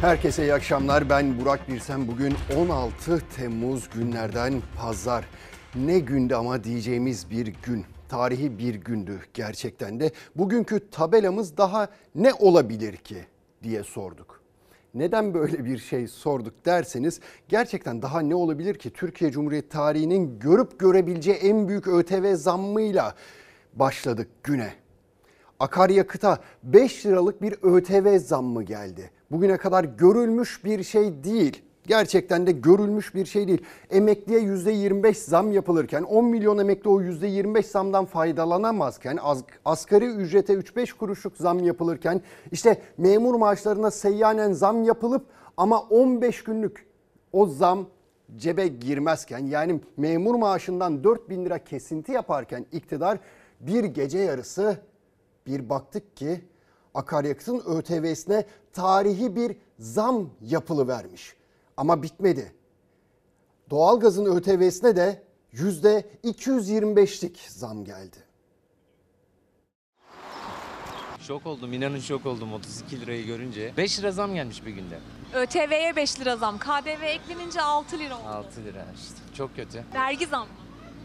Herkese iyi akşamlar. Ben Burak Birsen. Bugün 16 Temmuz günlerden pazar. Ne günde ama diyeceğimiz bir gün. Tarihi bir gündü gerçekten de. Bugünkü tabelamız daha ne olabilir ki diye sorduk. Neden böyle bir şey sorduk derseniz gerçekten daha ne olabilir ki Türkiye Cumhuriyeti tarihinin görüp görebileceği en büyük ÖTV zammıyla başladık güne akaryakıta 5 liralık bir ÖTV zammı geldi. Bugüne kadar görülmüş bir şey değil. Gerçekten de görülmüş bir şey değil. Emekliye %25 zam yapılırken 10 milyon emekli o %25 zamdan faydalanamazken az- asgari ücrete 3-5 kuruşluk zam yapılırken işte memur maaşlarına seyyanen zam yapılıp ama 15 günlük o zam cebe girmezken yani memur maaşından 4 bin lira kesinti yaparken iktidar bir gece yarısı bir baktık ki akaryakıtın ÖTV'sine tarihi bir zam yapılıvermiş. Ama bitmedi. Doğalgazın ÖTV'sine de yüzde 225'lik zam geldi. Şok oldum, inanın şok oldum 32 lirayı görünce. 5 lira zam gelmiş bir günde. ÖTV'ye 5 lira zam, KDV eklenince 6 lira oldu. 6 lira işte. Çok kötü. Vergi zam.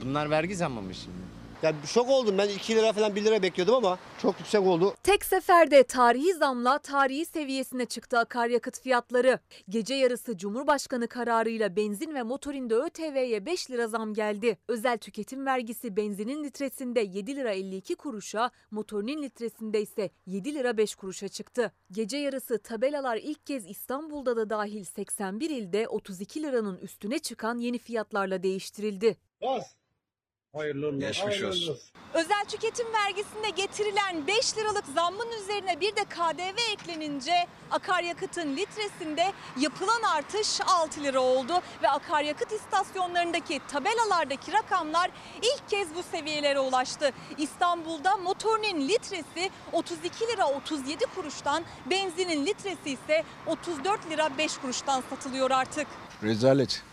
Bunlar vergi zammı mı şimdi? Ya şok oldum ben 2 lira falan 1 lira bekliyordum ama çok yüksek oldu. Tek seferde tarihi zamla tarihi seviyesine çıktı akaryakıt fiyatları. Gece yarısı Cumhurbaşkanı kararıyla benzin ve motorinde ÖTV'ye 5 lira zam geldi. Özel tüketim vergisi benzinin litresinde 7 lira 52 kuruşa, motorinin litresinde ise 7 lira 5 kuruşa çıktı. Gece yarısı tabelalar ilk kez İstanbul'da da dahil 81 ilde 32 liranın üstüne çıkan yeni fiyatlarla değiştirildi. Geçmiş olsun. Özel tüketim vergisinde getirilen 5 liralık zammın üzerine bir de KDV eklenince akaryakıtın litresinde yapılan artış 6 lira oldu ve akaryakıt istasyonlarındaki tabelalardaki rakamlar ilk kez bu seviyelere ulaştı. İstanbul'da motorinin litresi 32 lira 37 kuruştan, benzinin litresi ise 34 lira 5 kuruştan satılıyor artık. Rezalet.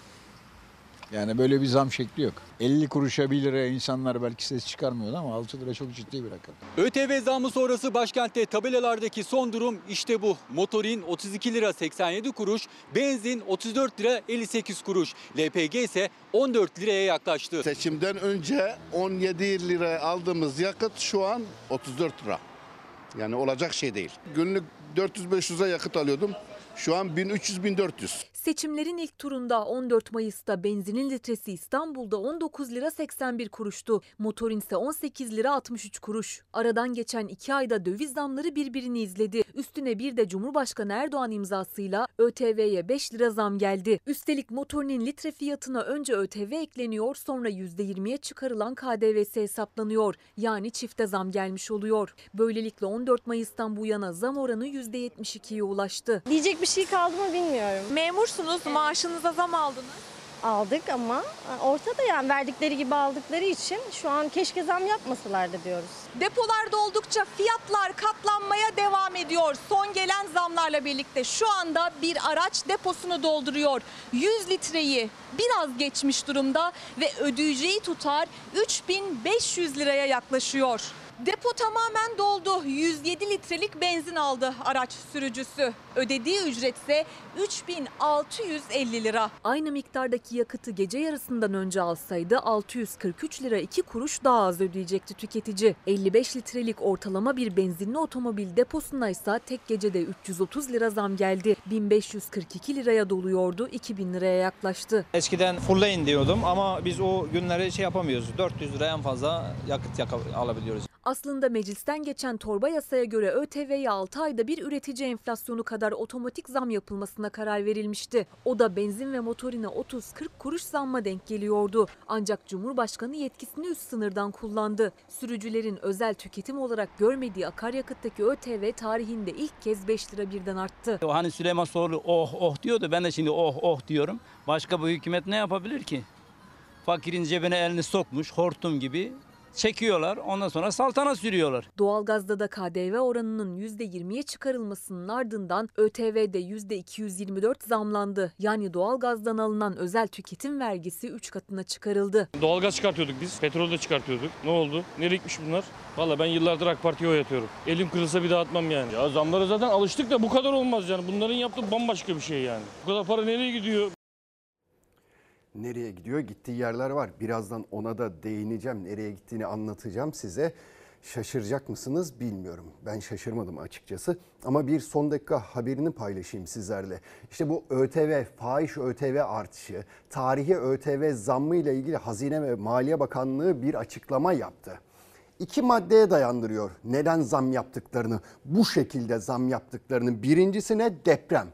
Yani böyle bir zam şekli yok. 50 kuruşa 1 liraya insanlar belki ses çıkarmıyordu ama 6 lira çok ciddi bir rakam. ÖTV zammı sonrası başkentte tabelalardaki son durum işte bu. Motorin 32 lira 87 kuruş, benzin 34 lira 58 kuruş. LPG ise 14 liraya yaklaştı. Seçimden önce 17 lira aldığımız yakıt şu an 34 lira. Yani olacak şey değil. Günlük 400-500'e yakıt alıyordum. Şu an 1300-1400. Seçimlerin ilk turunda 14 Mayıs'ta benzinin litresi İstanbul'da 19 lira 81 kuruştu. Motorin ise 18 lira 63 kuruş. Aradan geçen iki ayda döviz zamları birbirini izledi. Üstüne bir de Cumhurbaşkanı Erdoğan imzasıyla ÖTV'ye 5 lira zam geldi. Üstelik motorinin litre fiyatına önce ÖTV ekleniyor sonra %20'ye çıkarılan KDV'si hesaplanıyor. Yani çifte zam gelmiş oluyor. Böylelikle 14 Mayıs'tan bu yana zam oranı %72'ye ulaştı. Diyecek bir şey kaldı mı bilmiyorum. Memursunuz, maaşınıza zam aldınız. Aldık ama ortada yani verdikleri gibi aldıkları için şu an keşke zam yapmasalardı diyoruz. Depolar doldukça fiyatlar katlanmaya devam ediyor. Son gelen zamlarla birlikte şu anda bir araç deposunu dolduruyor. 100 litreyi biraz geçmiş durumda ve ödeyeceği tutar 3500 liraya yaklaşıyor. Depo tamamen doldu. 107 litrelik benzin aldı araç sürücüsü. Ödediği ücret ise 3650 lira. Aynı miktardaki yakıtı gece yarısından önce alsaydı 643 lira 2 kuruş daha az ödeyecekti tüketici. 55 litrelik ortalama bir benzinli otomobil deposuna ise tek gecede 330 lira zam geldi. 1542 liraya doluyordu, 2000 liraya yaklaştı. Eskiden fullleyin diyordum ama biz o günleri şey yapamıyoruz. 400 lira en fazla yakıt yaka- alabiliyoruz. Aslında meclisten geçen torba yasaya göre ÖTV'ye 6 ayda bir üretici enflasyonu kadar otomatik zam yapılmasına karar verilmişti. O da benzin ve motorine 30-40 kuruş zamma denk geliyordu. Ancak Cumhurbaşkanı yetkisini üst sınırdan kullandı. Sürücülerin özel tüketim olarak görmediği akaryakıttaki ÖTV tarihinde ilk kez 5 lira birden arttı. Hani Süleyman Soylu oh oh diyordu. Ben de şimdi oh oh diyorum. Başka bu hükümet ne yapabilir ki? Fakirin cebine elini sokmuş hortum gibi çekiyorlar. Ondan sonra saltana sürüyorlar. Doğalgazda da KDV oranının %20'ye çıkarılmasının ardından ÖTV'de %224 zamlandı. Yani doğalgazdan alınan özel tüketim vergisi 3 katına çıkarıldı. Doğalgaz çıkartıyorduk biz. Petrol de çıkartıyorduk. Ne oldu? Nereye gitmiş bunlar? Valla ben yıllardır AK Parti'ye oy atıyorum. Elim kırılsa bir daha atmam yani. Ya zamlara zaten alıştık da bu kadar olmaz yani. Bunların yaptığı bambaşka bir şey yani. Bu kadar para nereye gidiyor? Nereye gidiyor? Gittiği yerler var. Birazdan ona da değineceğim. Nereye gittiğini anlatacağım size. Şaşıracak mısınız bilmiyorum. Ben şaşırmadım açıkçası. Ama bir son dakika haberini paylaşayım sizlerle. İşte bu ÖTV, fahiş ÖTV artışı, tarihi ÖTV zammı ile ilgili Hazine ve Maliye Bakanlığı bir açıklama yaptı. İki maddeye dayandırıyor neden zam yaptıklarını, bu şekilde zam yaptıklarını. Birincisine deprem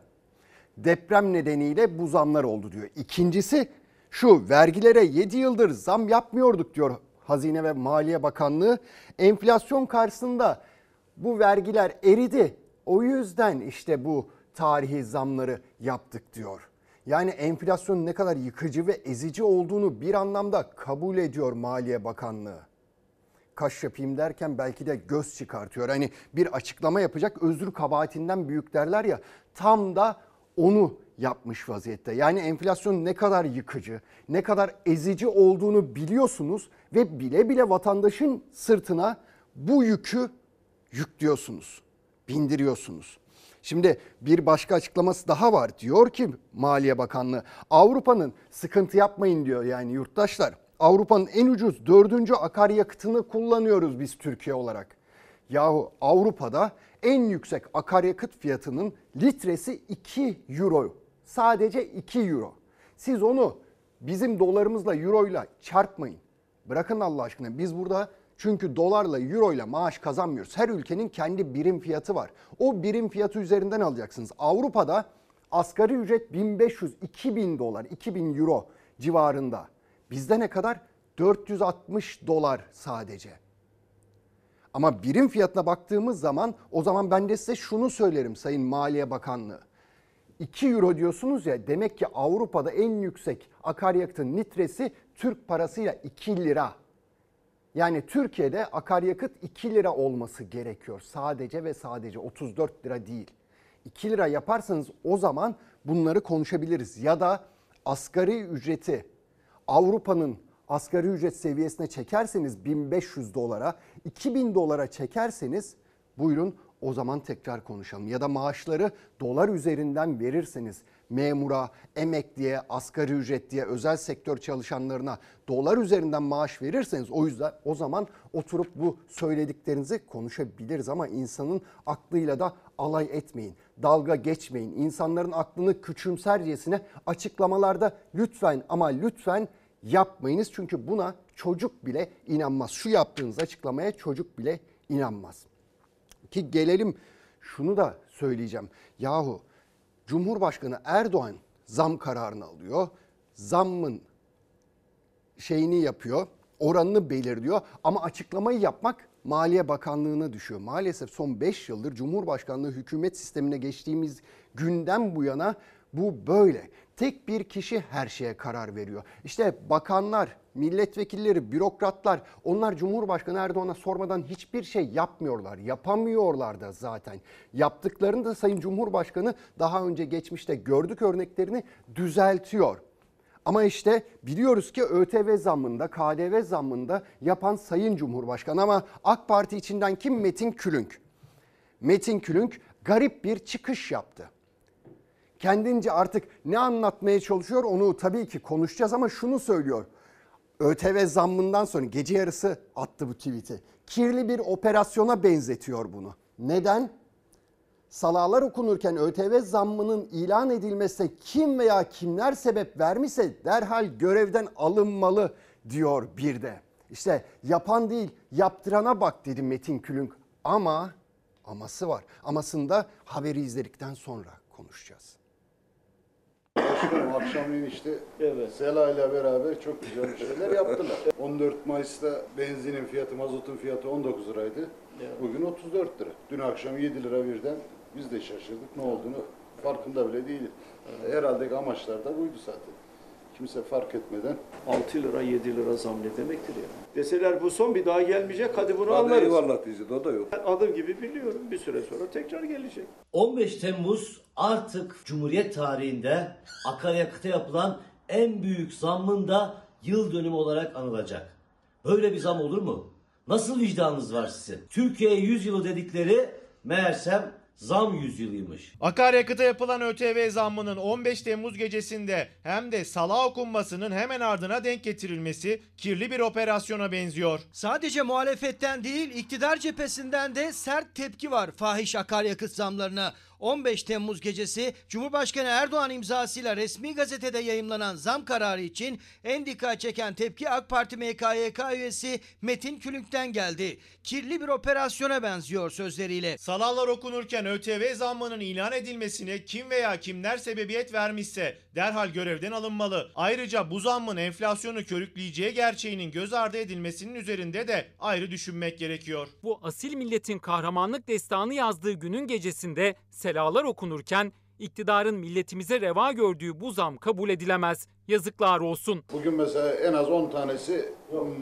deprem nedeniyle bu zamlar oldu diyor. İkincisi şu vergilere 7 yıldır zam yapmıyorduk diyor Hazine ve Maliye Bakanlığı. Enflasyon karşısında bu vergiler eridi. O yüzden işte bu tarihi zamları yaptık diyor. Yani enflasyonun ne kadar yıkıcı ve ezici olduğunu bir anlamda kabul ediyor Maliye Bakanlığı kaş yapayım derken belki de göz çıkartıyor. Hani bir açıklama yapacak özür kabahatinden büyük derler ya tam da onu yapmış vaziyette. Yani enflasyonun ne kadar yıkıcı, ne kadar ezici olduğunu biliyorsunuz ve bile bile vatandaşın sırtına bu yükü yüklüyorsunuz, bindiriyorsunuz. Şimdi bir başka açıklaması daha var. Diyor ki Maliye Bakanlığı Avrupa'nın sıkıntı yapmayın diyor yani yurttaşlar. Avrupa'nın en ucuz dördüncü akaryakıtını kullanıyoruz biz Türkiye olarak. Yahu Avrupa'da en yüksek akaryakıt fiyatının litresi 2 euro. Sadece 2 euro. Siz onu bizim dolarımızla euroyla çarpmayın. Bırakın Allah aşkına biz burada çünkü dolarla euroyla maaş kazanmıyoruz. Her ülkenin kendi birim fiyatı var. O birim fiyatı üzerinden alacaksınız. Avrupa'da asgari ücret 1500-2000 dolar, 2000 euro civarında. Bizde ne kadar? 460 dolar sadece. Ama birim fiyatına baktığımız zaman o zaman ben de size şunu söylerim Sayın Maliye Bakanlığı. 2 euro diyorsunuz ya demek ki Avrupa'da en yüksek akaryakıtın litresi Türk parasıyla 2 lira. Yani Türkiye'de akaryakıt 2 lira olması gerekiyor. Sadece ve sadece 34 lira değil. 2 lira yaparsanız o zaman bunları konuşabiliriz. Ya da asgari ücreti Avrupa'nın asgari ücret seviyesine çekerseniz 1500 dolara, 2000 dolara çekerseniz buyurun o zaman tekrar konuşalım. Ya da maaşları dolar üzerinden verirseniz memura, emekliye, asgari ücret diye özel sektör çalışanlarına dolar üzerinden maaş verirseniz o yüzden o zaman oturup bu söylediklerinizi konuşabiliriz ama insanın aklıyla da alay etmeyin. Dalga geçmeyin. İnsanların aklını küçümsercesine açıklamalarda lütfen ama lütfen yapmayınız. Çünkü buna çocuk bile inanmaz. Şu yaptığınız açıklamaya çocuk bile inanmaz. Ki gelelim şunu da söyleyeceğim. Yahu Cumhurbaşkanı Erdoğan zam kararını alıyor. Zammın şeyini yapıyor, oranını belirliyor ama açıklamayı yapmak Maliye Bakanlığı'na düşüyor. Maalesef son 5 yıldır Cumhurbaşkanlığı hükümet sistemine geçtiğimiz günden bu yana bu böyle. Tek bir kişi her şeye karar veriyor. İşte bakanlar, milletvekilleri, bürokratlar onlar Cumhurbaşkanı Erdoğan'a sormadan hiçbir şey yapmıyorlar. Yapamıyorlar da zaten. Yaptıklarını da Sayın Cumhurbaşkanı daha önce geçmişte gördük örneklerini düzeltiyor. Ama işte biliyoruz ki ÖTV zammında, KDV zammında yapan Sayın Cumhurbaşkanı ama AK Parti içinden kim? Metin Külünk. Metin Külünk garip bir çıkış yaptı. Kendince artık ne anlatmaya çalışıyor onu tabii ki konuşacağız ama şunu söylüyor. ÖTV zammından sonra gece yarısı attı bu tweet'i. Kirli bir operasyona benzetiyor bunu. Neden? Salalar okunurken ÖTV zammının ilan edilmesine kim veya kimler sebep vermişse derhal görevden alınmalı diyor bir de. İşte yapan değil yaptırana bak dedi Metin Külünk ama aması var. Amasında haberi izledikten sonra konuşacağız. Başkanım akşamleyin işte Sela ile beraber çok güzel şeyler yaptılar. 14 Mayıs'ta benzinin fiyatı, mazotun fiyatı 19 liraydı. Bugün 34 lira. Dün akşam 7 lira birden biz de şaşırdık. Ne olduğunu farkında bile değiliz. Herhalde amaçlar da buydu zaten. Kimse fark etmeden 6 lira 7 lira zam ne demektir ya? Deseler bu son bir daha gelmeyecek hadi bunu Hadi anlarız. eyvallah diyeceğiz o da yok. Ben Adım gibi biliyorum bir süre sonra tekrar gelecek. 15 Temmuz artık Cumhuriyet tarihinde akaryakıta yapılan en büyük zammın da yıl dönümü olarak anılacak. Böyle bir zam olur mu? Nasıl vicdanınız var sizin? Türkiye 100 yılı dedikleri meğersem zam yüzyılıymış. Akaryakıta yapılan ÖTV zammının 15 Temmuz gecesinde hem de sala okunmasının hemen ardına denk getirilmesi kirli bir operasyona benziyor. Sadece muhalefetten değil iktidar cephesinden de sert tepki var fahiş akaryakıt zamlarına. 15 Temmuz gecesi Cumhurbaşkanı Erdoğan imzasıyla resmi gazetede yayımlanan zam kararı için en dikkat çeken tepki AK Parti MKYK üyesi Metin Külünk'ten geldi. Kirli bir operasyona benziyor sözleriyle. Salalar okunurken ÖTV zammının ilan edilmesine kim veya kimler sebebiyet vermişse derhal görevden alınmalı. Ayrıca bu zammın enflasyonu körükleyeceği gerçeğinin göz ardı edilmesinin üzerinde de ayrı düşünmek gerekiyor. Bu asil milletin kahramanlık destanı yazdığı günün gecesinde selalar okunurken iktidarın milletimize reva gördüğü bu zam kabul edilemez. Yazıklar olsun. bugün mesela en az 10 tanesi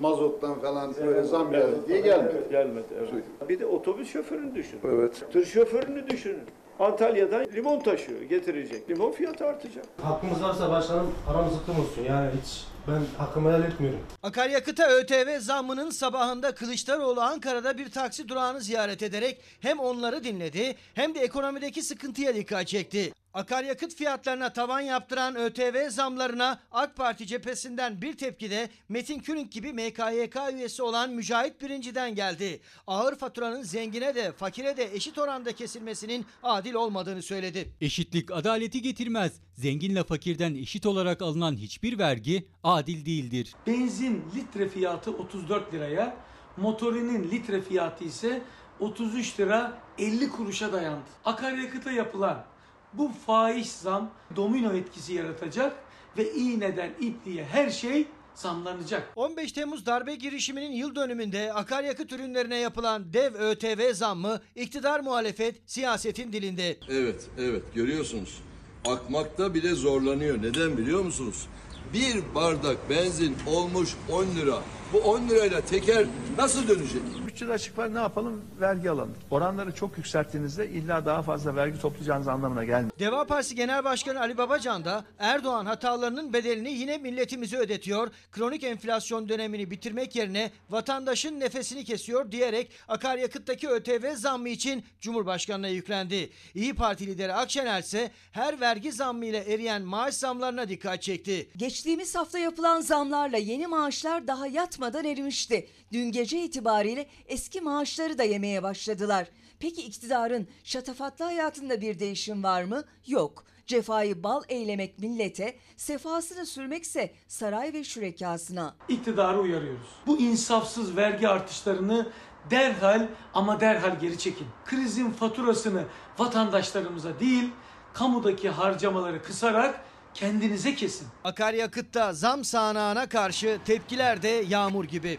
mazottan falan böyle zam geldi diye gelmedi. Gelmedi evet. Bir de otobüs şoförünü düşünün. Evet. Tır şoförünü düşünün. Antalya'dan limon taşıyor, getirecek. Limon fiyatı artacak. Hakkımız varsa başkanım aramız zıkkım olsun. Yani hiç ben hakkımı helal etmiyorum. Akaryakıta ÖTV zammının sabahında Kılıçdaroğlu Ankara'da bir taksi durağını ziyaret ederek hem onları dinledi hem de ekonomideki sıkıntıya dikkat çekti. Akaryakıt fiyatlarına tavan yaptıran ÖTV zamlarına AK Parti cephesinden bir tepki de Metin Külünk gibi MKYK üyesi olan Mücahit Birinci'den geldi. Ağır faturanın zengine de fakire de eşit oranda kesilmesinin adil olmadığını söyledi. Eşitlik adaleti getirmez. Zenginle fakirden eşit olarak alınan hiçbir vergi adil değildir. Benzin litre fiyatı 34 liraya, motorinin litre fiyatı ise 33 lira 50 kuruşa dayandı. Akaryakıta yapılan bu fahiş zam domino etkisi yaratacak ve iğneden ipliğe her şey zamlanacak. 15 Temmuz darbe girişiminin yıl dönümünde akaryakıt ürünlerine yapılan dev ÖTV zammı iktidar muhalefet siyasetin dilinde. Evet, evet görüyorsunuz. Akmakta bile zorlanıyor. Neden biliyor musunuz? Bir bardak benzin olmuş 10 lira. Bu 10 lirayla teker nasıl dönecek? Bütçede açık var ne yapalım? Vergi alalım. Oranları çok yükselttiğinizde illa daha fazla vergi toplayacağınız anlamına gelmiyor. Deva Partisi Genel Başkanı Ali Babacan da Erdoğan hatalarının bedelini yine milletimize ödetiyor. Kronik enflasyon dönemini bitirmek yerine vatandaşın nefesini kesiyor diyerek akaryakıttaki ÖTV zammı için Cumhurbaşkanı'na yüklendi. İyi Parti lideri Akşener ise her vergi zammı ile eriyen maaş zamlarına dikkat çekti. Geçtiğimiz hafta yapılan zamlarla yeni maaşlar daha yatmadan erimişti. Dün gece itibariyle eski maaşları da yemeye başladılar. Peki iktidarın şatafatlı hayatında bir değişim var mı? Yok. Cefayı bal eylemek millete, sefasını sürmekse saray ve şürekasına. İktidarı uyarıyoruz. Bu insafsız vergi artışlarını derhal ama derhal geri çekin. Krizin faturasını vatandaşlarımıza değil, kamudaki harcamaları kısarak kendinize kesin. Akaryakıtta zam sağanağına karşı tepkiler de yağmur gibi.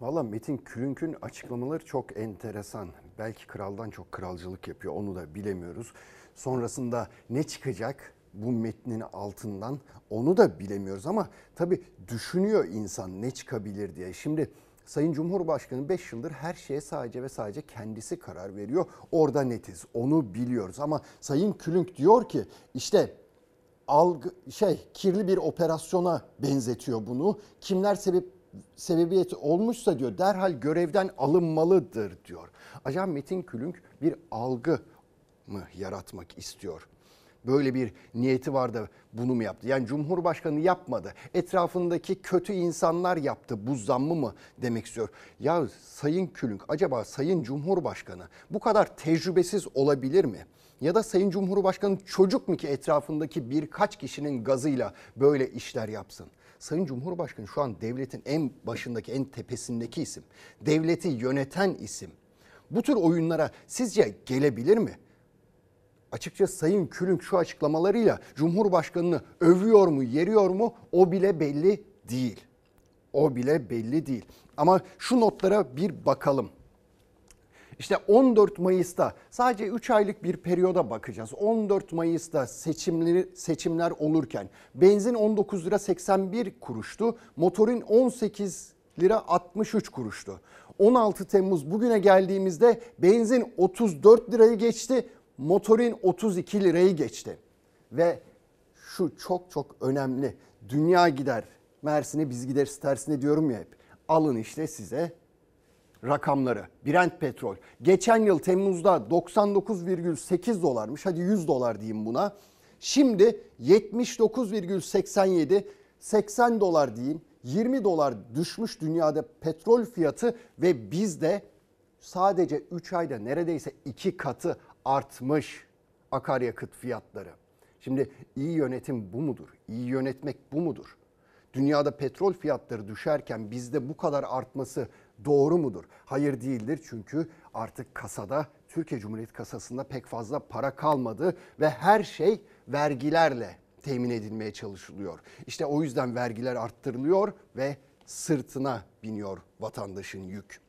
Valla Metin Külünk'ün açıklamaları çok enteresan. Belki kraldan çok kralcılık yapıyor onu da bilemiyoruz. Sonrasında ne çıkacak bu metnin altından onu da bilemiyoruz ama tabii düşünüyor insan ne çıkabilir diye. Şimdi Sayın Cumhurbaşkanı 5 yıldır her şeye sadece ve sadece kendisi karar veriyor. Orada netiz onu biliyoruz ama Sayın Külünk diyor ki işte algı şey kirli bir operasyona benzetiyor bunu. Kimler sebep sebebiyeti olmuşsa diyor derhal görevden alınmalıdır diyor. Acaba Metin Külünk bir algı mı yaratmak istiyor? Böyle bir niyeti var da bunu mu yaptı? Yani Cumhurbaşkanı yapmadı. Etrafındaki kötü insanlar yaptı. Bu zammı mı demek istiyor? Ya Sayın Külünk acaba Sayın Cumhurbaşkanı bu kadar tecrübesiz olabilir mi? Ya da Sayın Cumhurbaşkanı çocuk mu ki etrafındaki birkaç kişinin gazıyla böyle işler yapsın? Sayın Cumhurbaşkanı şu an devletin en başındaki, en tepesindeki isim. Devleti yöneten isim. Bu tür oyunlara sizce gelebilir mi? Açıkçası Sayın Külünk şu açıklamalarıyla Cumhurbaşkanını övüyor mu, yeriyor mu o bile belli değil. O bile belli değil. Ama şu notlara bir bakalım. İşte 14 Mayıs'ta sadece 3 aylık bir periyoda bakacağız. 14 Mayıs'ta seçimleri seçimler olurken benzin 19 lira 81 kuruştu. Motorin 18 lira 63 kuruştu. 16 Temmuz bugüne geldiğimizde benzin 34 lirayı geçti. Motorin 32 lirayı geçti. Ve şu çok çok önemli. Dünya gider, Mersin'e biz gideriz tersine diyorum ya hep. Alın işte size rakamları. Brent petrol geçen yıl Temmuz'da 99,8 dolarmış. Hadi 100 dolar diyeyim buna. Şimdi 79,87 80 dolar diyeyim. 20 dolar düşmüş dünyada petrol fiyatı ve bizde sadece 3 ayda neredeyse 2 katı artmış akaryakıt fiyatları. Şimdi iyi yönetim bu mudur? İyi yönetmek bu mudur? Dünyada petrol fiyatları düşerken bizde bu kadar artması doğru mudur? Hayır değildir çünkü artık kasada Türkiye Cumhuriyeti kasasında pek fazla para kalmadı ve her şey vergilerle temin edilmeye çalışılıyor. İşte o yüzden vergiler arttırılıyor ve sırtına biniyor vatandaşın yük.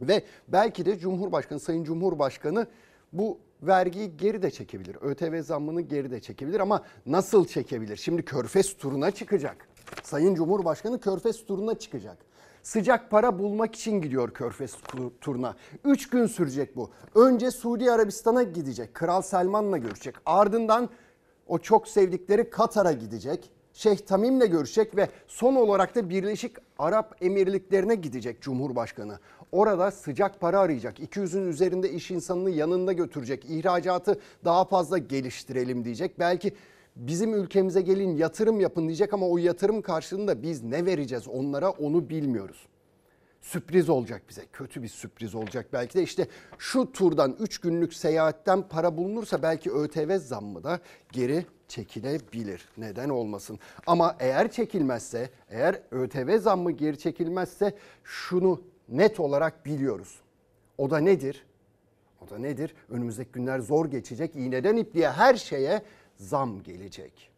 Ve belki de Cumhurbaşkanı, Sayın Cumhurbaşkanı bu vergiyi geri de çekebilir. ÖTV zammını geri de çekebilir ama nasıl çekebilir? Şimdi Körfez turuna çıkacak. Sayın Cumhurbaşkanı Körfez turuna çıkacak. Sıcak para bulmak için gidiyor Körfez turuna. Üç gün sürecek bu. Önce Suudi Arabistan'a gidecek. Kral Selman'la görüşecek. Ardından o çok sevdikleri Katar'a gidecek. Şeyh Tamim'le görüşecek ve son olarak da Birleşik Arap Emirlikleri'ne gidecek Cumhurbaşkanı. Orada sıcak para arayacak. 200'ün üzerinde iş insanını yanında götürecek. İhracatı daha fazla geliştirelim diyecek. Belki bizim ülkemize gelin yatırım yapın diyecek ama o yatırım karşılığında biz ne vereceğiz onlara onu bilmiyoruz. Sürpriz olacak bize. Kötü bir sürpriz olacak belki de işte şu turdan 3 günlük seyahatten para bulunursa belki ÖTV zammı da geri çekilebilir. Neden olmasın? Ama eğer çekilmezse, eğer ÖTV zammı geri çekilmezse şunu net olarak biliyoruz. O da nedir? O da nedir? Önümüzdeki günler zor geçecek. İğneden ipliğe her şeye zam gelecek.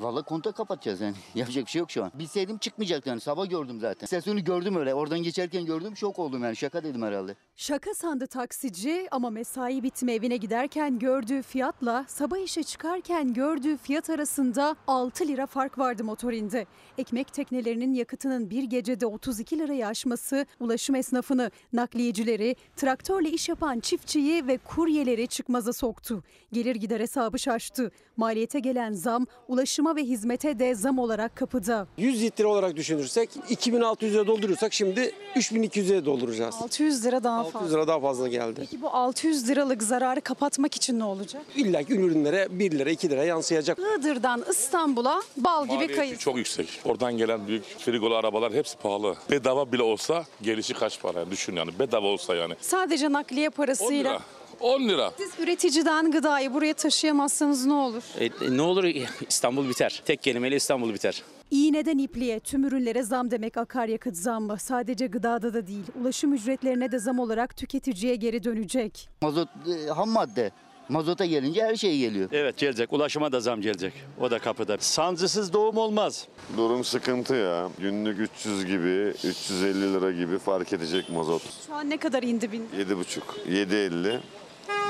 Vallahi konta kapatacağız yani. Yapacak bir şey yok şu an. Bilseydim çıkmayacaktı yani. Sabah gördüm zaten. Sesini gördüm öyle. Oradan geçerken gördüm. Şok oldum yani. Şaka dedim herhalde. Şaka sandı taksici ama mesai bitimi evine giderken gördüğü fiyatla sabah işe çıkarken gördüğü fiyat arasında 6 lira fark vardı motorinde. Ekmek teknelerinin yakıtının bir gecede 32 lirayı aşması ulaşım esnafını, nakliyecileri, traktörle iş yapan çiftçiyi ve kuryeleri çıkmaza soktu. Gelir gider hesabı şaştı. Maliyete gelen zam ulaşıma ve hizmete de zam olarak kapıda. 100 litre olarak düşünürsek 2600 lira doldurursak şimdi 3200 lira dolduracağız. 600 lira daha 600 fazla. lira daha fazla geldi. Peki bu 600 liralık zararı kapatmak için ne olacak? İlla ki ürünlere 1 lira 2 lira yansıyacak. Iğdır'dan İstanbul'a bal gibi Maliyeti kayısı. çok yüksek. Oradan gelen büyük frigolu arabalar hepsi pahalı. Bedava bile olsa gelişi kaç para yani düşün yani bedava olsa yani. Sadece nakliye 10 parasıyla. Lira. 10 lira. Siz üreticiden gıdayı buraya taşıyamazsanız ne olur? E, ne olur İstanbul biter. Tek kelimeyle İstanbul biter. İğneden ipliğe tüm ürünlere zam demek akaryakıt zammı. Sadece gıdada da değil. Ulaşım ücretlerine de zam olarak tüketiciye geri dönecek. Mazot e, ham madde. Mazota gelince her şey geliyor. Evet gelecek. Ulaşıma da zam gelecek. O da kapıda. Sancısız doğum olmaz. Durum sıkıntı ya. Günlük 300 gibi, 350 lira gibi fark edecek mazot. Şu an ne kadar indi bin? 7,5, 7,50.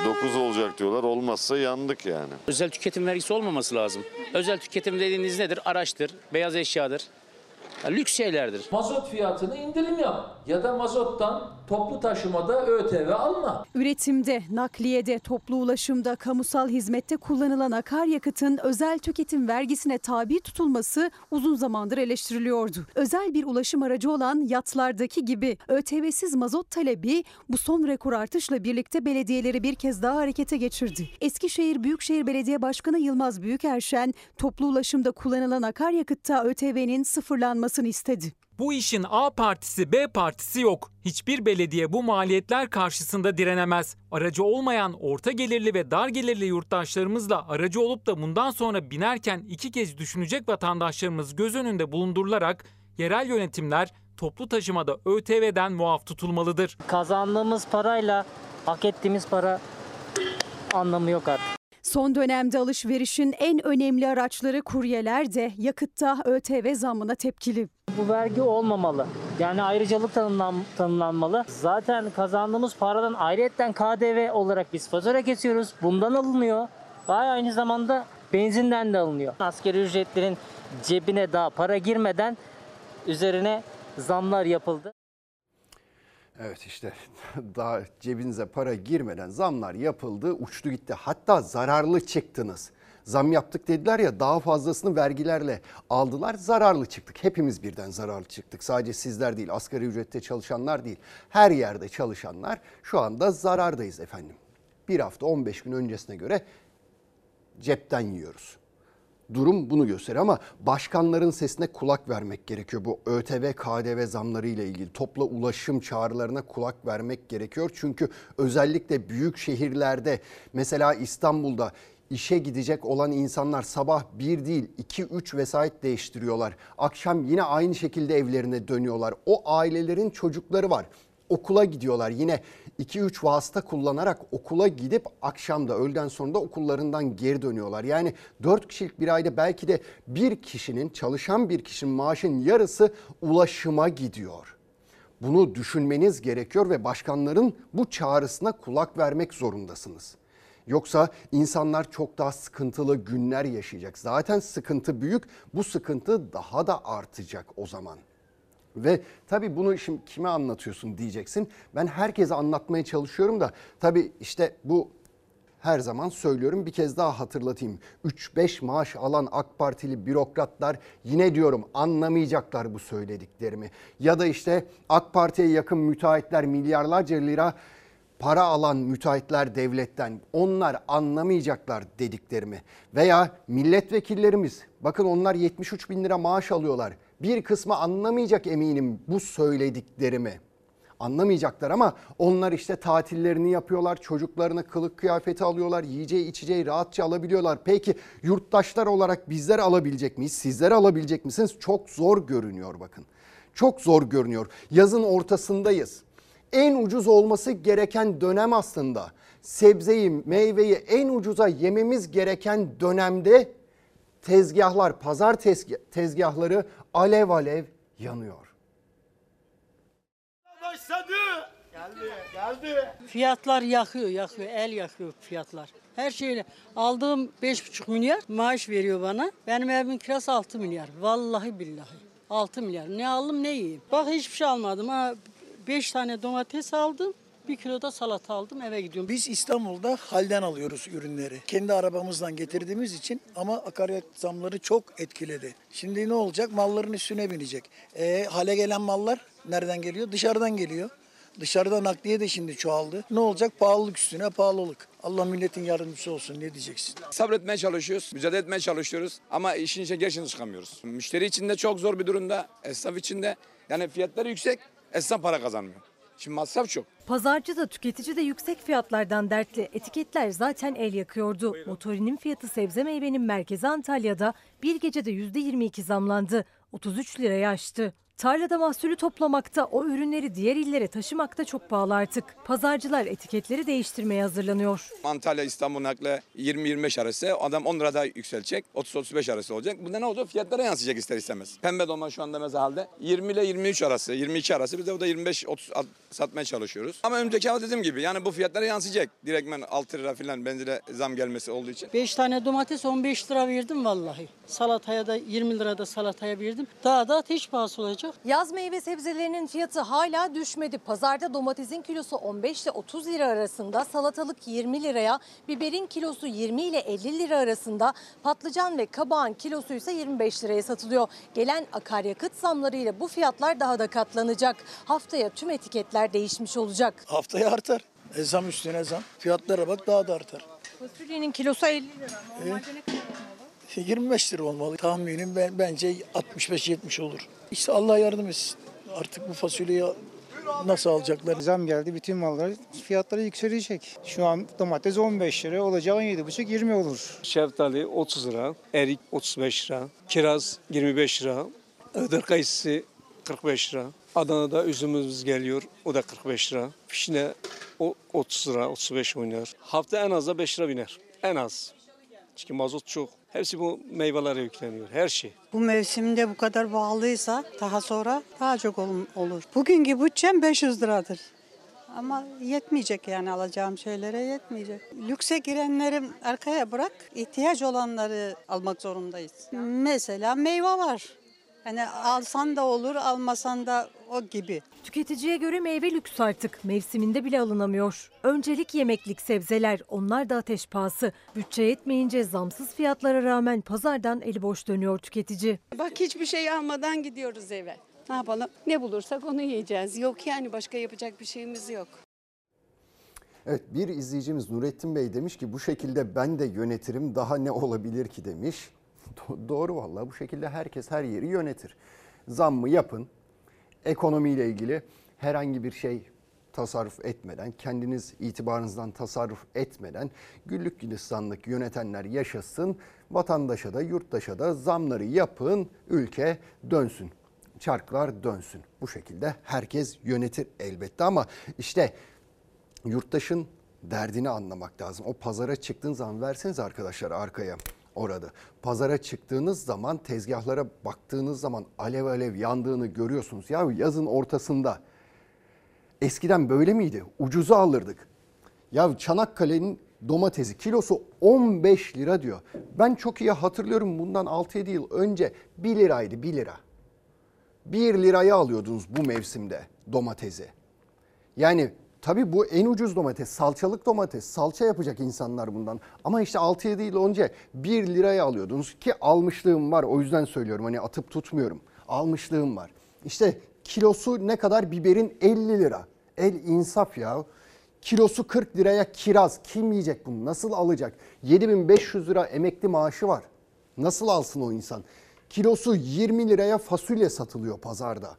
9 olacak diyorlar. Olmazsa yandık yani. Özel tüketim vergisi olmaması lazım. Özel tüketim dediğiniz nedir? Araçtır, beyaz eşyadır. Lüks şeylerdir. Mazot fiyatını indirim yap ya da mazottan toplu taşımada ÖTV alma. Üretimde, nakliyede, toplu ulaşımda, kamusal hizmette kullanılan akaryakıtın özel tüketim vergisine tabi tutulması uzun zamandır eleştiriliyordu. Özel bir ulaşım aracı olan yatlardaki gibi ÖTV'siz mazot talebi bu son rekor artışla birlikte belediyeleri bir kez daha harekete geçirdi. Eskişehir Büyükşehir Belediye Başkanı Yılmaz Büyükerşen toplu ulaşımda kullanılan akaryakıtta ÖTV'nin sıfırlanmasını istedi. Bu işin A partisi B partisi yok. Hiçbir belediye bu maliyetler karşısında direnemez. Aracı olmayan orta gelirli ve dar gelirli yurttaşlarımızla aracı olup da bundan sonra binerken iki kez düşünecek vatandaşlarımız göz önünde bulundurularak yerel yönetimler toplu taşımada ÖTV'den muaf tutulmalıdır. Kazandığımız parayla hak ettiğimiz para anlamı yok artık. Son dönemde alışverişin en önemli araçları kuryeler de yakıtta ÖTV zammına tepkili. Bu vergi olmamalı. Yani ayrıcalık tanımlan, tanımlanmalı. Zaten kazandığımız paradan ayrıyetten KDV olarak biz fatura kesiyoruz. Bundan alınıyor. Ve aynı zamanda benzinden de alınıyor. Asgari ücretlerin cebine daha para girmeden üzerine zamlar yapıldı. Evet işte daha cebinize para girmeden zamlar yapıldı, uçtu gitti. Hatta zararlı çıktınız. Zam yaptık dediler ya daha fazlasını vergilerle aldılar. Zararlı çıktık. Hepimiz birden zararlı çıktık. Sadece sizler değil, asgari ücrette çalışanlar değil. Her yerde çalışanlar şu anda zarardayız efendim. Bir hafta 15 gün öncesine göre cepten yiyoruz. Durum bunu gösteriyor ama başkanların sesine kulak vermek gerekiyor. Bu ÖTV, KDV zamları ile ilgili topla ulaşım çağrılarına kulak vermek gerekiyor. Çünkü özellikle büyük şehirlerde mesela İstanbul'da işe gidecek olan insanlar sabah bir değil 2-3 vesait değiştiriyorlar. Akşam yine aynı şekilde evlerine dönüyorlar. O ailelerin çocukları var okula gidiyorlar. Yine 2-3 vasıta kullanarak okula gidip akşam da öğleden sonra da okullarından geri dönüyorlar. Yani 4 kişilik bir aile belki de bir kişinin çalışan bir kişinin maaşın yarısı ulaşıma gidiyor. Bunu düşünmeniz gerekiyor ve başkanların bu çağrısına kulak vermek zorundasınız. Yoksa insanlar çok daha sıkıntılı günler yaşayacak. Zaten sıkıntı büyük. Bu sıkıntı daha da artacak o zaman. Ve tabii bunu şimdi kime anlatıyorsun diyeceksin. Ben herkese anlatmaya çalışıyorum da tabii işte bu her zaman söylüyorum bir kez daha hatırlatayım. 3-5 maaş alan AK Partili bürokratlar yine diyorum anlamayacaklar bu söylediklerimi. Ya da işte AK Parti'ye yakın müteahhitler milyarlarca lira para alan müteahhitler devletten onlar anlamayacaklar dediklerimi. Veya milletvekillerimiz bakın onlar 73 bin lira maaş alıyorlar. Bir kısmı anlamayacak eminim bu söylediklerimi. Anlamayacaklar ama onlar işte tatillerini yapıyorlar, çocuklarına kılık kıyafeti alıyorlar, yiyeceği içeceği rahatça alabiliyorlar. Peki yurttaşlar olarak bizler alabilecek miyiz? Sizler alabilecek misiniz? Çok zor görünüyor bakın. Çok zor görünüyor. Yazın ortasındayız en ucuz olması gereken dönem aslında. Sebzeyi, meyveyi en ucuza yememiz gereken dönemde tezgahlar, pazar tezgahları alev alev yanıyor. Başladı. Geldi, geldi. Fiyatlar yakıyor, yakıyor, el yakıyor fiyatlar. Her şeyle aldığım 5,5 milyar maaş veriyor bana. Benim evimin kirası 6 milyar. Vallahi billahi. 6 milyar. Ne aldım ne yiyeyim. Bak hiçbir şey almadım. Ha 5 tane domates aldım. Bir kilo da salata aldım eve gidiyorum. Biz İstanbul'da halden alıyoruz ürünleri. Kendi arabamızdan getirdiğimiz için ama akaryakıt zamları çok etkiledi. Şimdi ne olacak? Malların üstüne binecek. E, hale gelen mallar nereden geliyor? Dışarıdan geliyor. Dışarıda nakliye de şimdi çoğaldı. Ne olacak? Pahalılık üstüne pahalılık. Allah milletin yardımcısı olsun ne diyeceksin? Sabretmeye çalışıyoruz, mücadele etmeye çalışıyoruz ama işin içine gerçekten çıkamıyoruz. Müşteri için de çok zor bir durumda, esnaf için de. Yani fiyatları yüksek, esnaf para kazanmıyor. Şimdi masraf çok. Pazarcı da tüketici de yüksek fiyatlardan dertli. Etiketler zaten el yakıyordu. Motorinin fiyatı sebze meyvenin merkezi Antalya'da bir gecede %22 zamlandı. 33 liraya aştı. Tarlada mahsulü toplamakta, o ürünleri diğer illere taşımakta çok pahalı artık. Pazarcılar etiketleri değiştirmeye hazırlanıyor. Antalya İstanbul nakle 20-25 arası adam 10 lira daha yükselecek. 30-35 arası olacak. Bunda ne olacak? Fiyatlara yansıyacak ister istemez. Pembe dolma şu anda mesela halde 20 ile 23 arası, 22 arası. Biz de o da 25-30 satmaya çalışıyoruz. Ama önceki hafta dediğim gibi yani bu fiyatlara yansıyacak. Direktmen 6 lira falan benzine zam gelmesi olduğu için. 5 tane domates 15 lira verdim vallahi. Salataya da 20 lira da salataya verdim. Daha da hiç pahası olacak. Yaz meyve sebzelerinin fiyatı hala düşmedi. Pazarda domatesin kilosu 15 ile 30 lira arasında, salatalık 20 liraya, biberin kilosu 20 ile 50 lira arasında, patlıcan ve kabağın kilosu ise 25 liraya satılıyor. Gelen akaryakıt zamlarıyla bu fiyatlar daha da katlanacak. Haftaya tüm etiketler değişmiş olacak. Haftaya artar. E, zam üstüne zam. Fiyatlara bak daha da artar. Fasulyenin kilosu 50 lira. Normalde ne kadar? 25 lira olmalı. Tahminim ben, bence 65-70 olur. İşte Allah yardım etsin. Artık bu fasulyeyi nasıl alacaklar? Zam geldi bütün mallar fiyatları yükselecek. Şu an domates 15 lira olacak 17,5-20 olur. Şeftali 30 lira, erik 35 lira, kiraz 25 lira, Iğdır kayısı 45 lira. Adana'da üzümümüz geliyor o da 45 lira. Fişne o 30 lira 35 oynuyor. Hafta en az da 5 lira biner. En az. Çünkü mazot çok. Hepsi bu meyvelere yükleniyor. Her şey. Bu mevsimde bu kadar bağlıysa daha sonra daha çok ol- olur. Bugünkü bütçem 500 liradır. Ama yetmeyecek yani alacağım şeylere yetmeyecek. Lükse girenleri arkaya bırak, ihtiyaç olanları almak zorundayız. Mesela meyveler. Hani alsan da olur, almasan da o gibi. Tüketiciye göre meyve lüks artık. Mevsiminde bile alınamıyor. Öncelik yemeklik sebzeler. Onlar da ateş pahası. Bütçe yetmeyince zamsız fiyatlara rağmen pazardan eli boş dönüyor tüketici. Bak hiçbir şey almadan gidiyoruz eve. Ne yapalım? Ne bulursak onu yiyeceğiz. Yok yani başka yapacak bir şeyimiz yok. Evet bir izleyicimiz Nurettin Bey demiş ki bu şekilde ben de yönetirim daha ne olabilir ki demiş. Do- Doğru vallahi bu şekilde herkes her yeri yönetir. Zammı yapın. Ekonomiyle ilgili herhangi bir şey tasarruf etmeden, kendiniz itibarınızdan tasarruf etmeden güllük gülistanlık yönetenler yaşasın, vatandaşa da yurttaşa da zamları yapın, ülke dönsün. Çarklar dönsün. Bu şekilde herkes yönetir elbette ama işte yurttaşın derdini anlamak lazım. O pazara çıktığın zaman verseniz arkadaşlar arkaya orada. Pazara çıktığınız zaman tezgahlara baktığınız zaman alev alev yandığını görüyorsunuz. Ya yazın ortasında eskiden böyle miydi? Ucuza alırdık. Ya Çanakkale'nin domatesi kilosu 15 lira diyor. Ben çok iyi hatırlıyorum bundan 6-7 yıl önce 1 liraydı 1 lira. 1 liraya alıyordunuz bu mevsimde domatesi. Yani tabii bu en ucuz domates, salçalık domates. Salça yapacak insanlar bundan. Ama işte 6-7 yıl önce 1 liraya alıyordunuz ki almışlığım var. O yüzden söylüyorum hani atıp tutmuyorum. Almışlığım var. İşte kilosu ne kadar biberin 50 lira. El insaf ya. Kilosu 40 liraya kiraz. Kim yiyecek bunu? Nasıl alacak? 7500 lira emekli maaşı var. Nasıl alsın o insan? Kilosu 20 liraya fasulye satılıyor pazarda.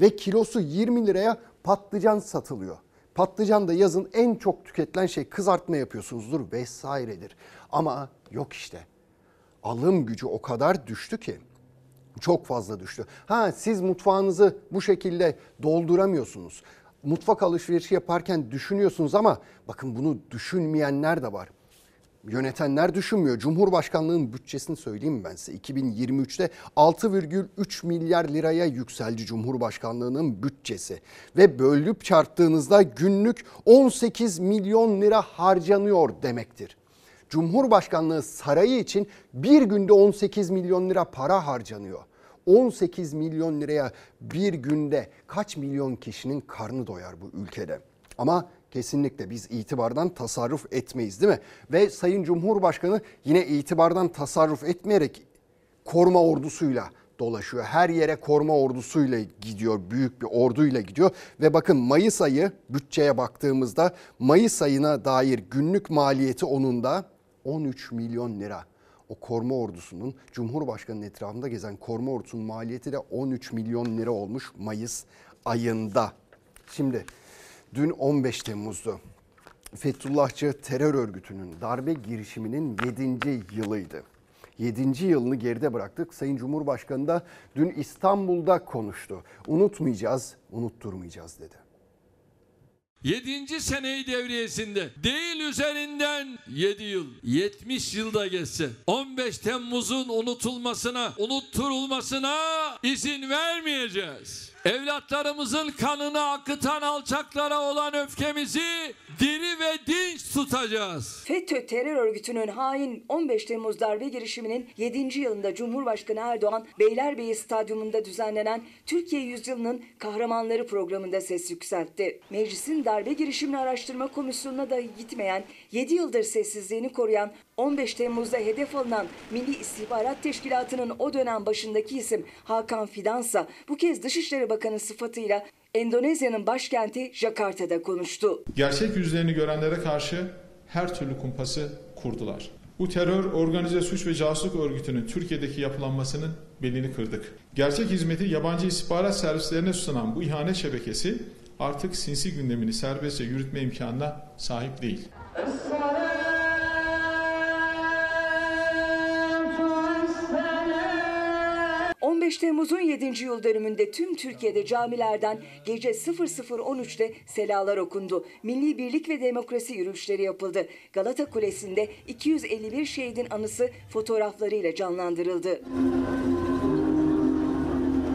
Ve kilosu 20 liraya patlıcan satılıyor. Patlıcan da yazın en çok tüketilen şey kızartma yapıyorsunuzdur vesairedir. Ama yok işte. Alım gücü o kadar düştü ki çok fazla düştü. Ha siz mutfağınızı bu şekilde dolduramıyorsunuz. Mutfak alışverişi yaparken düşünüyorsunuz ama bakın bunu düşünmeyenler de var. Yönetenler düşünmüyor. Cumhurbaşkanlığının bütçesini söyleyeyim ben size? 2023'te 6,3 milyar liraya yükseldi Cumhurbaşkanlığının bütçesi. Ve bölüp çarptığınızda günlük 18 milyon lira harcanıyor demektir. Cumhurbaşkanlığı sarayı için bir günde 18 milyon lira para harcanıyor. 18 milyon liraya bir günde kaç milyon kişinin karnı doyar bu ülkede? Ama kesinlikle biz itibardan tasarruf etmeyiz değil mi? Ve Sayın Cumhurbaşkanı yine itibardan tasarruf etmeyerek koruma ordusuyla dolaşıyor. Her yere koruma ordusuyla gidiyor. Büyük bir orduyla gidiyor. Ve bakın Mayıs ayı bütçeye baktığımızda Mayıs ayına dair günlük maliyeti onun da 13 milyon lira. O koruma ordusunun Cumhurbaşkanı'nın etrafında gezen koruma ordusunun maliyeti de 13 milyon lira olmuş Mayıs ayında. Şimdi dün 15 Temmuz'du. Fethullahçı terör örgütünün darbe girişiminin 7. yılıydı. 7. yılını geride bıraktık. Sayın Cumhurbaşkanı da dün İstanbul'da konuştu. Unutmayacağız, unutturmayacağız dedi. 7. seneyi devriyesinde değil üzerinden 7 yıl 70 yılda geçse 15 Temmuz'un unutulmasına unutturulmasına izin vermeyeceğiz. Evlatlarımızın kanını akıtan alçaklara olan öfkemizi diri ve dinç tutacağız. FETÖ terör örgütünün hain 15 Temmuz darbe girişiminin 7. yılında Cumhurbaşkanı Erdoğan Beylerbeyi Stadyumunda düzenlenen Türkiye Yüzyılının Kahramanları programında ses yükseltti. Meclisin darbe girişimini araştırma komisyonuna da gitmeyen 7 yıldır sessizliğini koruyan 15 Temmuz'da hedef alınan Milli İstihbarat Teşkilatı'nın o dönem başındaki isim Hakan Fidansa bu kez Dışişleri Bakanı sıfatıyla Endonezya'nın başkenti Jakarta'da konuştu. Gerçek yüzlerini görenlere karşı her türlü kumpası kurdular. Bu terör, organize suç ve casusluk örgütünün Türkiye'deki yapılanmasının belini kırdık. Gerçek hizmeti yabancı istihbarat servislerine sunan bu ihanet şebekesi artık sinsi gündemini serbestçe yürütme imkanına sahip değil. 15 15 Temmuz'un 7. yıl dönümünde tüm Türkiye'de camilerden gece 00.13'te selalar okundu. Milli Birlik ve Demokrasi yürüyüşleri yapıldı. Galata Kulesi'nde 251 şehidin anısı fotoğraflarıyla canlandırıldı.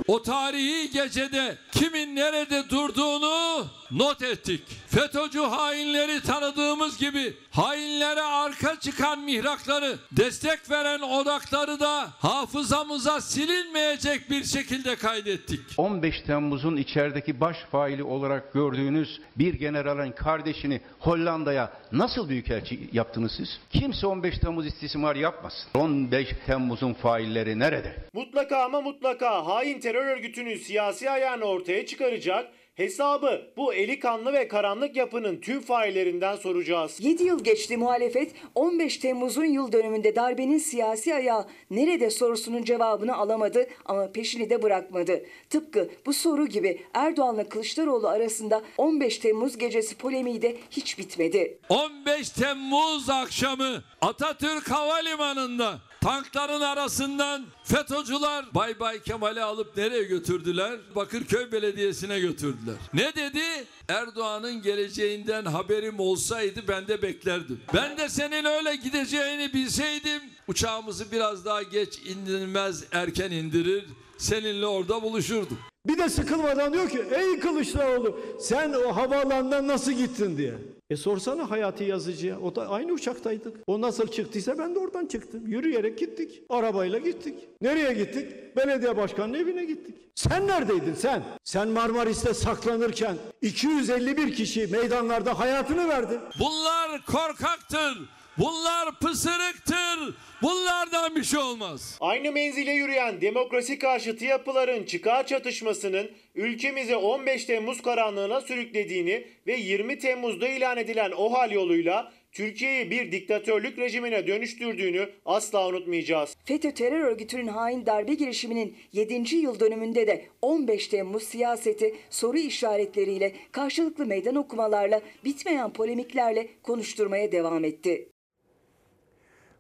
O tarihi gecede kimin nerede durduğunu not ettik. FETÖ'cü hainleri tanıdığımız gibi hainlere arka çıkan mihrakları, destek veren odakları da hafızamıza silinmeyecek bir şekilde kaydettik. 15 Temmuz'un içerideki baş faili olarak gördüğünüz bir generalin kardeşini Hollanda'ya nasıl büyükelçi yaptınız siz? Kimse 15 Temmuz istismar yapmasın. 15 Temmuz'un failleri nerede? Mutlaka ama mutlaka hain terör örgütünün siyasi ayağını ortaya çıkaracak, hesabı bu eli kanlı ve karanlık yapının tüm faillerinden soracağız. 7 yıl geçti muhalefet 15 Temmuz'un yıl dönümünde darbenin siyasi ayağı nerede sorusunun cevabını alamadı ama peşini de bırakmadı. Tıpkı bu soru gibi Erdoğan'la Kılıçdaroğlu arasında 15 Temmuz gecesi polemiği de hiç bitmedi. 15 Temmuz akşamı Atatürk Havalimanı'nda tankların arasından FETÖ'cüler Bay Bay Kemal'i alıp nereye götürdüler? Bakırköy Belediyesi'ne götürdüler. Ne dedi? Erdoğan'ın geleceğinden haberim olsaydı ben de beklerdim. Ben de senin öyle gideceğini bilseydim uçağımızı biraz daha geç indirmez erken indirir seninle orada buluşurdum. Bir de sıkılmadan diyor ki ey Kılıçdaroğlu sen o havaalanından nasıl gittin diye. E sorsana Hayati Yazıcı'ya. O da aynı uçaktaydık. O nasıl çıktıysa ben de oradan çıktım. Yürüyerek gittik. Arabayla gittik. Nereye gittik? Belediye başkanının evine gittik. Sen neredeydin sen? Sen Marmaris'te saklanırken 251 kişi meydanlarda hayatını verdi. Bunlar korkaktır. Bunlar pısırıktır. Bunlardan bir şey olmaz. Aynı menzile yürüyen demokrasi karşıtı yapıların çıkar çatışmasının ülkemizi 15 Temmuz karanlığına sürüklediğini ve 20 Temmuz'da ilan edilen o hal yoluyla Türkiye'yi bir diktatörlük rejimine dönüştürdüğünü asla unutmayacağız. FETÖ terör örgütünün hain darbe girişiminin 7. yıl dönümünde de 15 Temmuz siyaseti soru işaretleriyle, karşılıklı meydan okumalarla, bitmeyen polemiklerle konuşturmaya devam etti.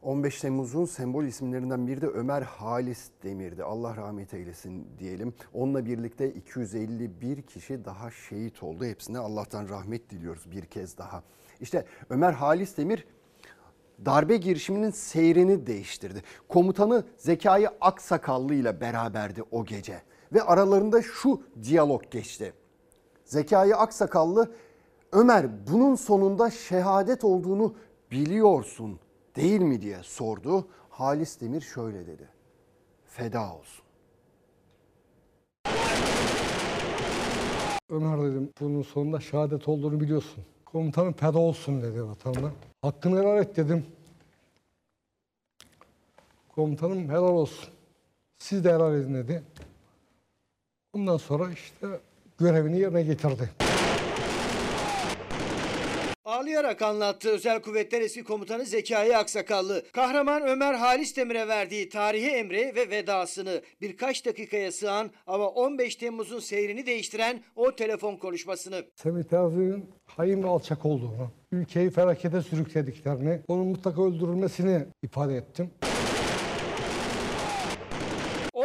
15 Temmuz'un sembol isimlerinden biri de Ömer Halis Demir'di. Allah rahmet eylesin diyelim. Onunla birlikte 251 kişi daha şehit oldu. Hepsine Allah'tan rahmet diliyoruz bir kez daha. İşte Ömer Halis Demir darbe girişiminin seyrini değiştirdi. Komutanı Zekai Aksakallı ile beraberdi o gece. Ve aralarında şu diyalog geçti. Zekai Aksakallı Ömer bunun sonunda şehadet olduğunu biliyorsun değil mi diye sordu. Halis Demir şöyle dedi. Feda olsun. Ömer dedim bunun sonunda şehadet olduğunu biliyorsun. Komutanım feda olsun dedi vatanına. Hakkını helal et dedim. Komutanım helal olsun. Siz de helal edin dedi. Bundan sonra işte görevini yerine getirdi. Ağlayarak anlattı Özel Kuvvetler Eski Komutanı Zekai Aksakallı. Kahraman Ömer Halis Demir'e verdiği tarihi emri ve vedasını birkaç dakikaya sığan ama 15 Temmuz'un seyrini değiştiren o telefon konuşmasını. Semih Terzi'nin hain ve alçak olduğunu, ülkeyi felakete sürüklediklerini, onun mutlaka öldürülmesini ifade ettim.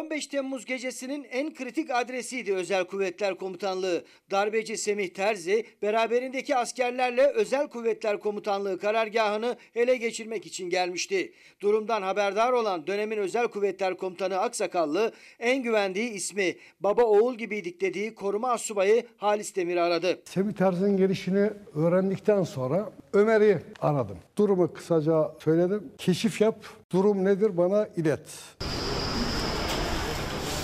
15 Temmuz gecesinin en kritik adresiydi Özel Kuvvetler Komutanlığı. Darbeci Semih Terzi beraberindeki askerlerle Özel Kuvvetler Komutanlığı karargahını ele geçirmek için gelmişti. Durumdan haberdar olan dönemin Özel Kuvvetler Komutanı Aksakallı en güvendiği ismi baba oğul gibiydik dediği koruma asubayı Halis Demir'i aradı. Semih Terzi'nin gelişini öğrendikten sonra Ömer'i aradım. Durumu kısaca söyledim. Keşif yap, durum nedir bana ilet.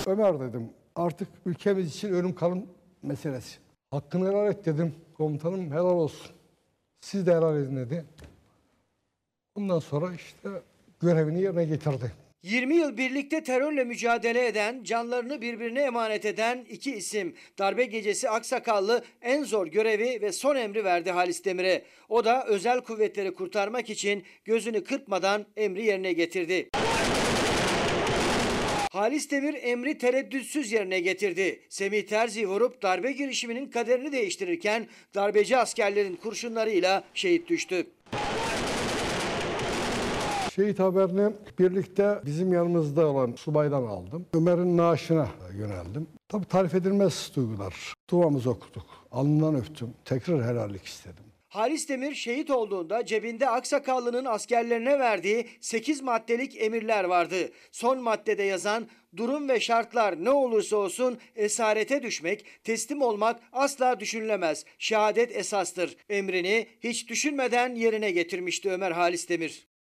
Ömer dedim artık ülkemiz için ölüm kalım meselesi. Hakkını helal et dedim. Komutanım helal olsun. Siz de helal edin dedi. Bundan sonra işte görevini yerine getirdi. 20 yıl birlikte terörle mücadele eden, canlarını birbirine emanet eden iki isim. Darbe gecesi Aksakallı en zor görevi ve son emri verdi Halis Demir'e. O da özel kuvvetleri kurtarmak için gözünü kırpmadan emri yerine getirdi. Halis Demir emri tereddütsüz yerine getirdi. Semih Terzi vurup darbe girişiminin kaderini değiştirirken darbeci askerlerin kurşunlarıyla şehit düştü. Şehit haberini birlikte bizim yanımızda olan subaydan aldım. Ömer'in naaşına yöneldim. Tabii tarif edilmez duygular. Duamızı okuduk. Alnından öptüm. Tekrar helallik istedim. Halis Demir şehit olduğunda cebinde Aksakallının askerlerine verdiği 8 maddelik emirler vardı. Son maddede yazan durum ve şartlar ne olursa olsun esarete düşmek, teslim olmak asla düşünülemez. Şehadet esastır. Emrini hiç düşünmeden yerine getirmişti Ömer Halis Demir.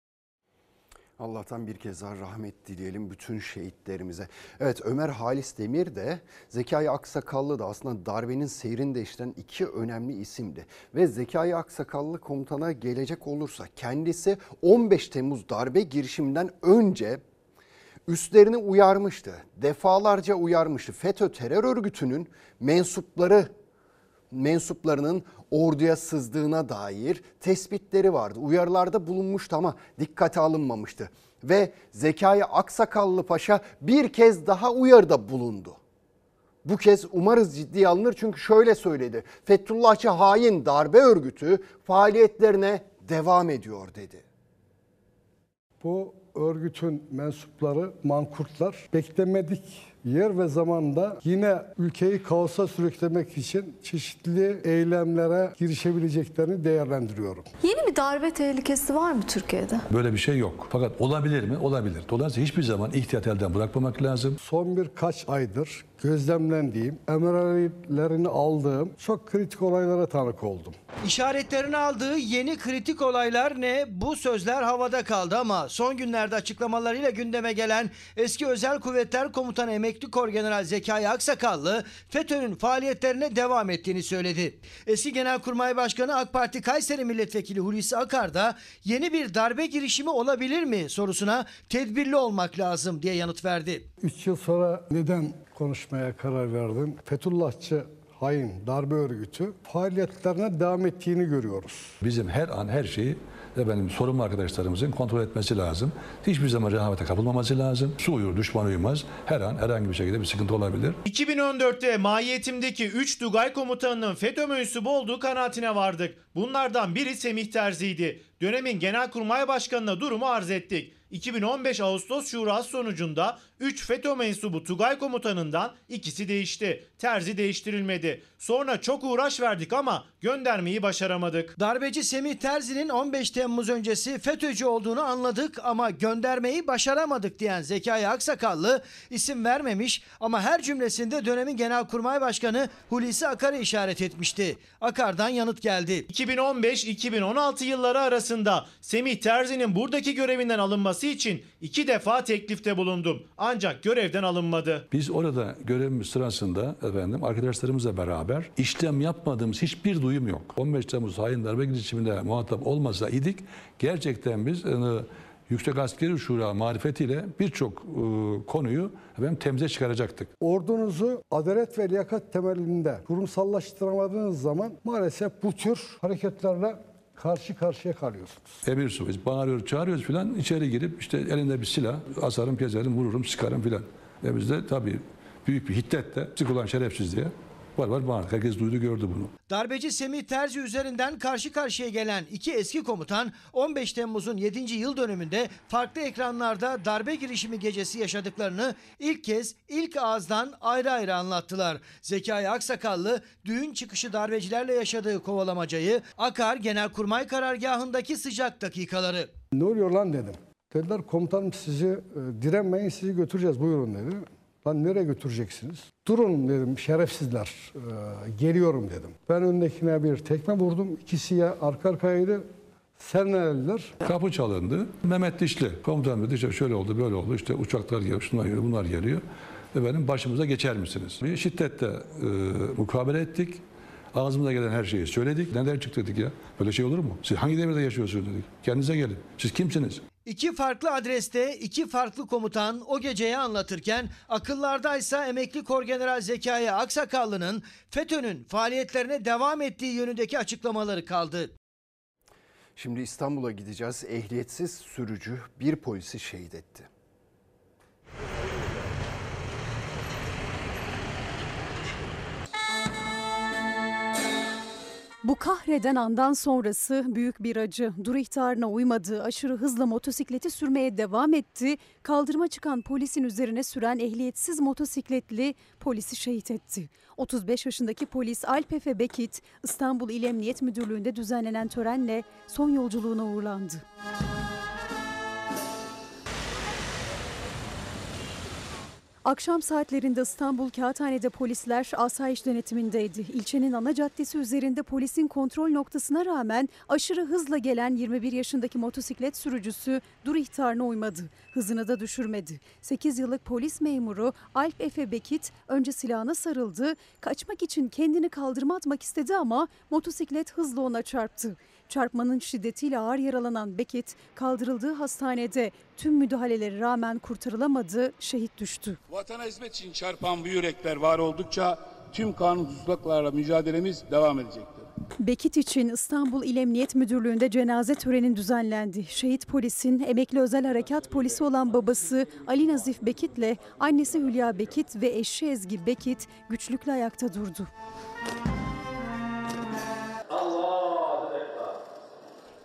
Allah'tan bir kez daha rahmet dileyelim bütün şehitlerimize. Evet Ömer Halis Demir de Zekai Aksakallı da aslında darbenin seyrini değiştiren iki önemli isimdi. Ve Zekai Aksakallı komutana gelecek olursa kendisi 15 Temmuz darbe girişiminden önce üstlerini uyarmıştı. Defalarca uyarmıştı. FETÖ terör örgütünün mensupları mensuplarının orduya sızdığına dair tespitleri vardı. Uyarılarda bulunmuştu ama dikkate alınmamıştı. Ve Zekai Aksakallı Paşa bir kez daha uyarıda bulundu. Bu kez umarız ciddiye alınır çünkü şöyle söyledi. Fethullahçı hain darbe örgütü faaliyetlerine devam ediyor dedi. Bu örgütün mensupları, mankurtlar beklemedik yer ve zamanda yine ülkeyi kaosa sürüklemek için çeşitli eylemlere girişebileceklerini değerlendiriyorum. Yeni bir darbe tehlikesi var mı Türkiye'de? Böyle bir şey yok. Fakat olabilir mi? Olabilir. Dolayısıyla hiçbir zaman ihtiyat elden bırakmamak lazım. Son birkaç aydır gözlemlendiğim, emirlerini aldığım çok kritik olaylara tanık oldum. İşaretlerini aldığı yeni kritik olaylar ne? Bu sözler havada kaldı ama son günlerde açıklamalarıyla gündeme gelen eski Özel Kuvvetler Komutanı Emekli Korgeneral Zekai Aksakallı FETÖ'nün faaliyetlerine devam ettiğini söyledi. Eski Genelkurmay Başkanı AK Parti Kayseri Milletvekili Hulusi Akar da yeni bir darbe girişimi olabilir mi sorusuna tedbirli olmak lazım diye yanıt verdi. 3 yıl sonra neden konuşmaya karar verdim? Fethullahçı hain darbe örgütü faaliyetlerine devam ettiğini görüyoruz. Bizim her an her şeyi efendim, sorumlu arkadaşlarımızın kontrol etmesi lazım. Hiçbir zaman rehavete kapılmaması lazım. Su uyur, düşman uyumaz. Her an herhangi bir şekilde bir sıkıntı olabilir. 2014'te mahiyetimdeki 3 Tugay komutanının FETÖ mensubu olduğu kanaatine vardık. Bunlardan biri Semih Terzi'ydi. Dönemin Genelkurmay Başkanı'na durumu arz ettik. 2015 Ağustos Şurası sonucunda 3 FETÖ mensubu Tugay komutanından ikisi değişti. Terzi değiştirilmedi. Sonra çok uğraş verdik ama göndermeyi başaramadık. Darbeci Semih Terzi'nin 15 Temmuz öncesi FETÖ'cü olduğunu anladık ama göndermeyi başaramadık diyen Zekai Aksakallı isim vermemiş ama her cümlesinde dönemin Genelkurmay Başkanı Hulusi Akar'ı işaret etmişti. Akar'dan yanıt geldi. 2015-2016 yılları arasında Semih Terzi'nin buradaki görevinden alınması için iki defa teklifte bulundum. Ancak görevden alınmadı. Biz orada görevimiz sırasında efendim arkadaşlarımızla beraber işlem yapmadığımız hiçbir duyum yok. 15 Temmuz hain darbe girişiminde muhatap olmasa idik gerçekten biz yani, Yüksek Askeri Şura marifetiyle birçok e, konuyu efendim, temize çıkaracaktık. Ordunuzu adalet ve liyakat temelinde kurumsallaştıramadığınız zaman maalesef bu tür hareketlerle karşı karşıya kalıyorsunuz. Emir subayız, bağırıyoruz, çağırıyoruz filan içeri girip işte elinde bir silah asarım, keserim, vururum, sıkarım filan. Ve biz de tabii büyük bir hiddetle sıkılan şerefsiz diye var var bağırdık. Herkes duydu gördü bunu. Darbeci Semih Terzi üzerinden karşı karşıya gelen iki eski komutan 15 Temmuz'un 7. yıl dönümünde farklı ekranlarda darbe girişimi gecesi yaşadıklarını ilk kez ilk ağızdan ayrı ayrı anlattılar. Zekai Aksakallı düğün çıkışı darbecilerle yaşadığı kovalamacayı Akar Genelkurmay Karargahı'ndaki sıcak dakikaları. Ne oluyor lan dedim. Dediler komutanım sizi e, direnmeyin sizi götüreceğiz buyurun dedi. Lan nereye götüreceksiniz? Durun dedim şerefsizler. Ee, geliyorum dedim. Ben öndekine bir tekme vurdum. İkisi ya arka arkaydı. Sernelediler. Kapı çalındı. Mehmet Dişli komutan dedi işte şöyle oldu böyle oldu işte uçaklar geliyor şunlar geliyor bunlar geliyor. Efendim başımıza geçer misiniz? Bir şiddetle e, mukabele ettik. Ağzımıza gelen her şeyi söyledik. Neden çıktı dedik ya? Böyle şey olur mu? Siz hangi devirde yaşıyorsunuz dedik. Kendinize gelin. Siz kimsiniz? İki farklı adreste iki farklı komutan o geceyi anlatırken akıllardaysa emekli Korgeneral Zekai Aksakallı'nın FETÖ'nün faaliyetlerine devam ettiği yönündeki açıklamaları kaldı. Şimdi İstanbul'a gideceğiz. Ehliyetsiz sürücü bir polisi şehit etti. Bu kahreden andan sonrası büyük bir acı. Dur ihtarına uymadı, aşırı hızla motosikleti sürmeye devam etti. Kaldırıma çıkan polisin üzerine süren ehliyetsiz motosikletli polisi şehit etti. 35 yaşındaki polis Alp Efe Bekit, İstanbul İl Emniyet Müdürlüğü'nde düzenlenen törenle son yolculuğuna uğurlandı. Akşam saatlerinde İstanbul Kağıthane'de polisler asayiş denetimindeydi. İlçenin ana caddesi üzerinde polisin kontrol noktasına rağmen aşırı hızla gelen 21 yaşındaki motosiklet sürücüsü dur ihtarına uymadı. Hızını da düşürmedi. 8 yıllık polis memuru Alp Efe Bekit önce silahına sarıldı. Kaçmak için kendini kaldırıma atmak istedi ama motosiklet hızla ona çarptı. Çarpmanın şiddetiyle ağır yaralanan Bekit kaldırıldığı hastanede tüm müdahalelere rağmen kurtarılamadı, şehit düştü. Vatana hizmet için çarpan bu yürekler var oldukça tüm kanunsuzluklarla mücadelemiz devam edecektir. Bekit için İstanbul İl Emniyet Müdürlüğü'nde cenaze töreni düzenlendi. Şehit polisin emekli özel harekat polisi olan babası Ali Nazif Bekit'le annesi Hülya Bekit ve eşi Ezgi Bekit güçlükle ayakta durdu.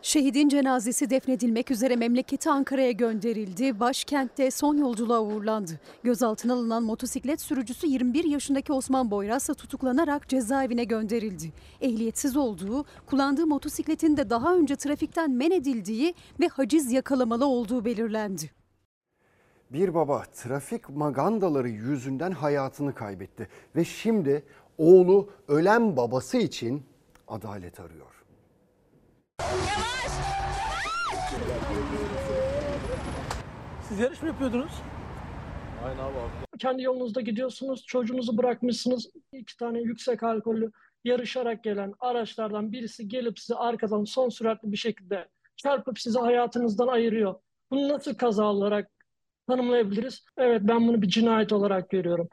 Şehidin cenazesi defnedilmek üzere memleketi Ankara'ya gönderildi. Başkentte son yolculuğa uğurlandı. Gözaltına alınan motosiklet sürücüsü 21 yaşındaki Osman Boyraz'la tutuklanarak cezaevine gönderildi. Ehliyetsiz olduğu, kullandığı motosikletin de daha önce trafikten men edildiği ve haciz yakalamalı olduğu belirlendi. Bir baba trafik magandaları yüzünden hayatını kaybetti ve şimdi oğlu ölen babası için adalet arıyor. Siz yarış mı yapıyordunuz? Aynen abi. Kendi yolunuzda gidiyorsunuz, çocuğunuzu bırakmışsınız. İki tane yüksek alkollü yarışarak gelen araçlardan birisi gelip sizi arkadan son süratli bir şekilde çarpıp sizi hayatınızdan ayırıyor. Bunu nasıl kaza olarak tanımlayabiliriz? Evet ben bunu bir cinayet olarak görüyorum.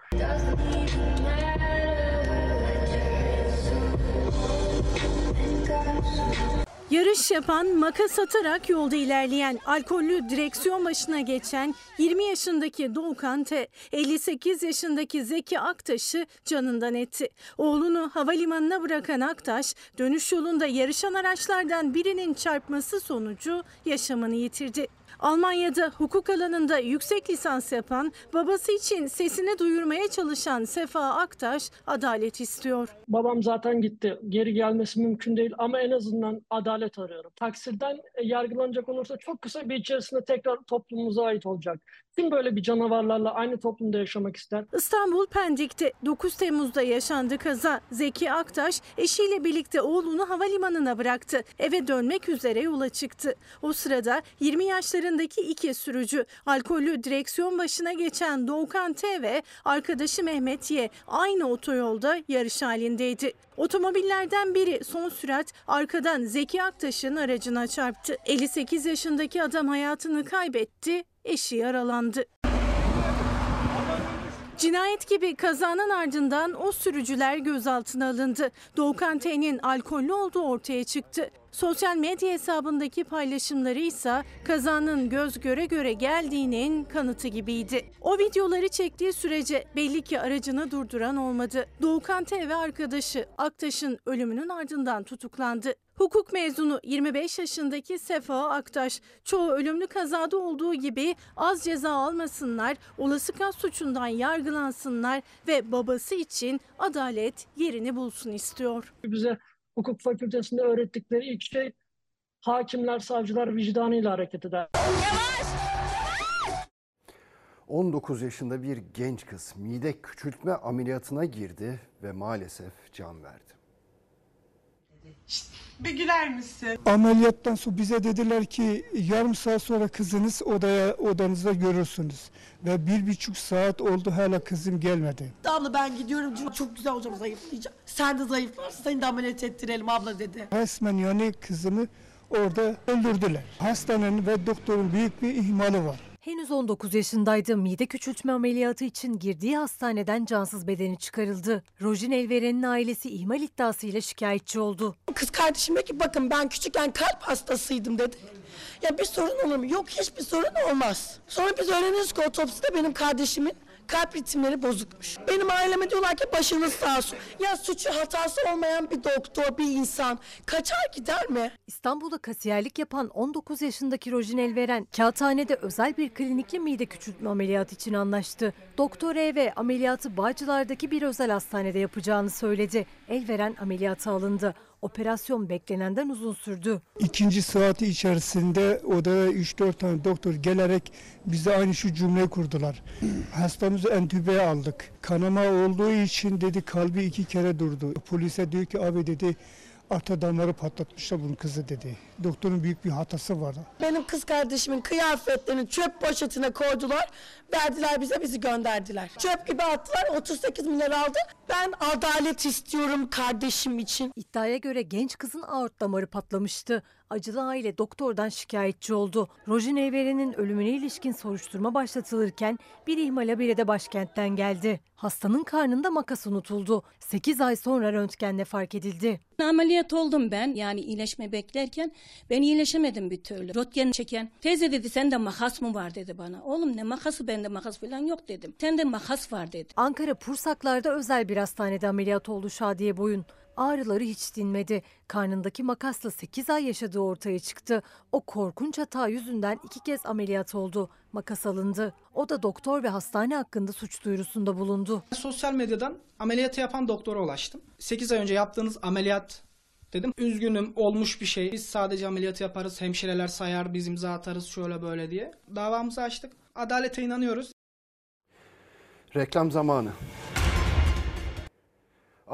Yarış yapan, makas atarak yolda ilerleyen, alkollü direksiyon başına geçen 20 yaşındaki Doğukan T, 58 yaşındaki Zeki Aktaş'ı canından etti. Oğlunu havalimanına bırakan Aktaş, dönüş yolunda yarışan araçlardan birinin çarpması sonucu yaşamını yitirdi. Almanya'da hukuk alanında yüksek lisans yapan, babası için sesini duyurmaya çalışan Sefa Aktaş adalet istiyor. Babam zaten gitti. Geri gelmesi mümkün değil ama en azından adalet arıyorum. Taksirden e, yargılanacak olursa çok kısa bir içerisinde tekrar toplumumuza ait olacak. Kim böyle bir canavarlarla aynı toplumda yaşamak ister? İstanbul Pendik'te 9 Temmuz'da yaşandı kaza. Zeki Aktaş eşiyle birlikte oğlunu havalimanına bıraktı. Eve dönmek üzere yola çıktı. O sırada 20 yaşlarındaki iki sürücü alkollü direksiyon başına geçen Doğukan T ve arkadaşı Mehmet Y aynı otoyolda yarış halindeydi. Otomobillerden biri son sürat arkadan Zeki Aktaş'ın aracına çarptı. 58 yaşındaki adam hayatını kaybetti, eşi yaralandı. Cinayet gibi kazanın ardından o sürücüler gözaltına alındı. Doğukan T'nin alkollü olduğu ortaya çıktı. Sosyal medya hesabındaki paylaşımları ise kazanın göz göre göre geldiğinin kanıtı gibiydi. O videoları çektiği sürece belli ki aracını durduran olmadı. Doğukan T ve arkadaşı Aktaş'ın ölümünün ardından tutuklandı. Hukuk mezunu 25 yaşındaki Sefa Aktaş, çoğu ölümlü kazada olduğu gibi az ceza almasınlar, olası kas suçundan yargılansınlar ve babası için adalet yerini bulsun istiyor. Bize hukuk fakültesinde öğrettikleri ilk şey hakimler, savcılar vicdanıyla hareket eder. 19 yaşında bir genç kız mide küçültme ameliyatına girdi ve maalesef can verdi. Bir güler misin? Ameliyattan sonra bize dediler ki yarım saat sonra kızınız odaya odanızda görürsünüz. Ve bir buçuk saat oldu hala kızım gelmedi. Abla ben gidiyorum çok güzel hocam zayıflayacağım. Sen de zayıflarsın seni de ameliyat ettirelim abla dedi. Resmen yani kızımı orada öldürdüler. Hastanenin ve doktorun büyük bir ihmali var. Henüz 19 yaşındaydı. Mide küçültme ameliyatı için girdiği hastaneden cansız bedeni çıkarıldı. Rojin Elveren'in ailesi ihmal iddiasıyla şikayetçi oldu. Kız kardeşim dedi ki bakın ben küçükken kalp hastasıydım dedi. Ya bir sorun olur mu? Yok hiçbir sorun olmaz. Sonra biz öğreniyoruz ki otopside benim kardeşimin Kalp ritimleri bozukmuş. Benim aileme diyorlar ki başınız sağ olsun. Ya suçu hatası olmayan bir doktor, bir insan kaçar gider mi? İstanbul'da kasiyerlik yapan 19 yaşındaki Rojin Elveren, kağıthanede özel bir klinikle mide küçültme ameliyatı için anlaştı. Doktor E ve ameliyatı Bağcılar'daki bir özel hastanede yapacağını söyledi. Elveren ameliyata alındı. Operasyon beklenenden uzun sürdü. İkinci saati içerisinde odaya 3-4 tane doktor gelerek bize aynı şu cümleyi kurdular. Hastamızı entübeye aldık. Kanama olduğu için dedi kalbi iki kere durdu. Polise diyor ki abi dedi arter damarı patlatmışlar bunun kızı dedi. Doktorun büyük bir hatası vardı. Benim kız kardeşimin kıyafetlerini çöp poşetine koydular. Verdiler bize bizi gönderdiler. Çöp gibi attılar 38 milyar aldı. Ben adalet istiyorum kardeşim için. İddiaya göre genç kızın aort damarı patlamıştı. Acılı aile doktordan şikayetçi oldu. Rojin Elveren'in ölümüne ilişkin soruşturma başlatılırken bir ihmal haberi de başkentten geldi. Hastanın karnında makas unutuldu. 8 ay sonra röntgenle fark edildi. Ameliyat oldum ben yani iyileşme beklerken ben iyileşemedim bir türlü. Röntgen çeken teyze dedi sende makas mı var dedi bana. Oğlum ne makası bende makas falan yok dedim. Sende makas var dedi. Ankara Pursaklar'da özel bir hastanede ameliyat oldu Şadiye Boyun. Ağrıları hiç dinmedi. Karnındaki makasla 8 ay yaşadığı ortaya çıktı. O korkunç hata yüzünden iki kez ameliyat oldu. Makas alındı. O da doktor ve hastane hakkında suç duyurusunda bulundu. Sosyal medyadan ameliyatı yapan doktora ulaştım. 8 ay önce yaptığınız ameliyat dedim. Üzgünüm olmuş bir şey. Biz sadece ameliyatı yaparız. Hemşireler sayar biz imza atarız şöyle böyle diye. Davamızı açtık. Adalete inanıyoruz. Reklam zamanı.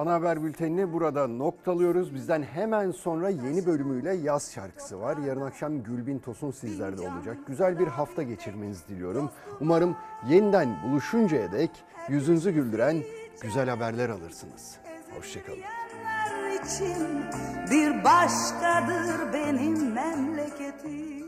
Ana haber bültenini burada noktalıyoruz. Bizden hemen sonra yeni bölümüyle yaz şarkısı var. Yarın akşam Gülbin Tosun sizlerde olacak. Güzel bir hafta geçirmenizi diliyorum. Umarım yeniden buluşuncaya dek yüzünüzü güldüren güzel haberler alırsınız. Hoşçakalın. bir başkadır benim memleketim.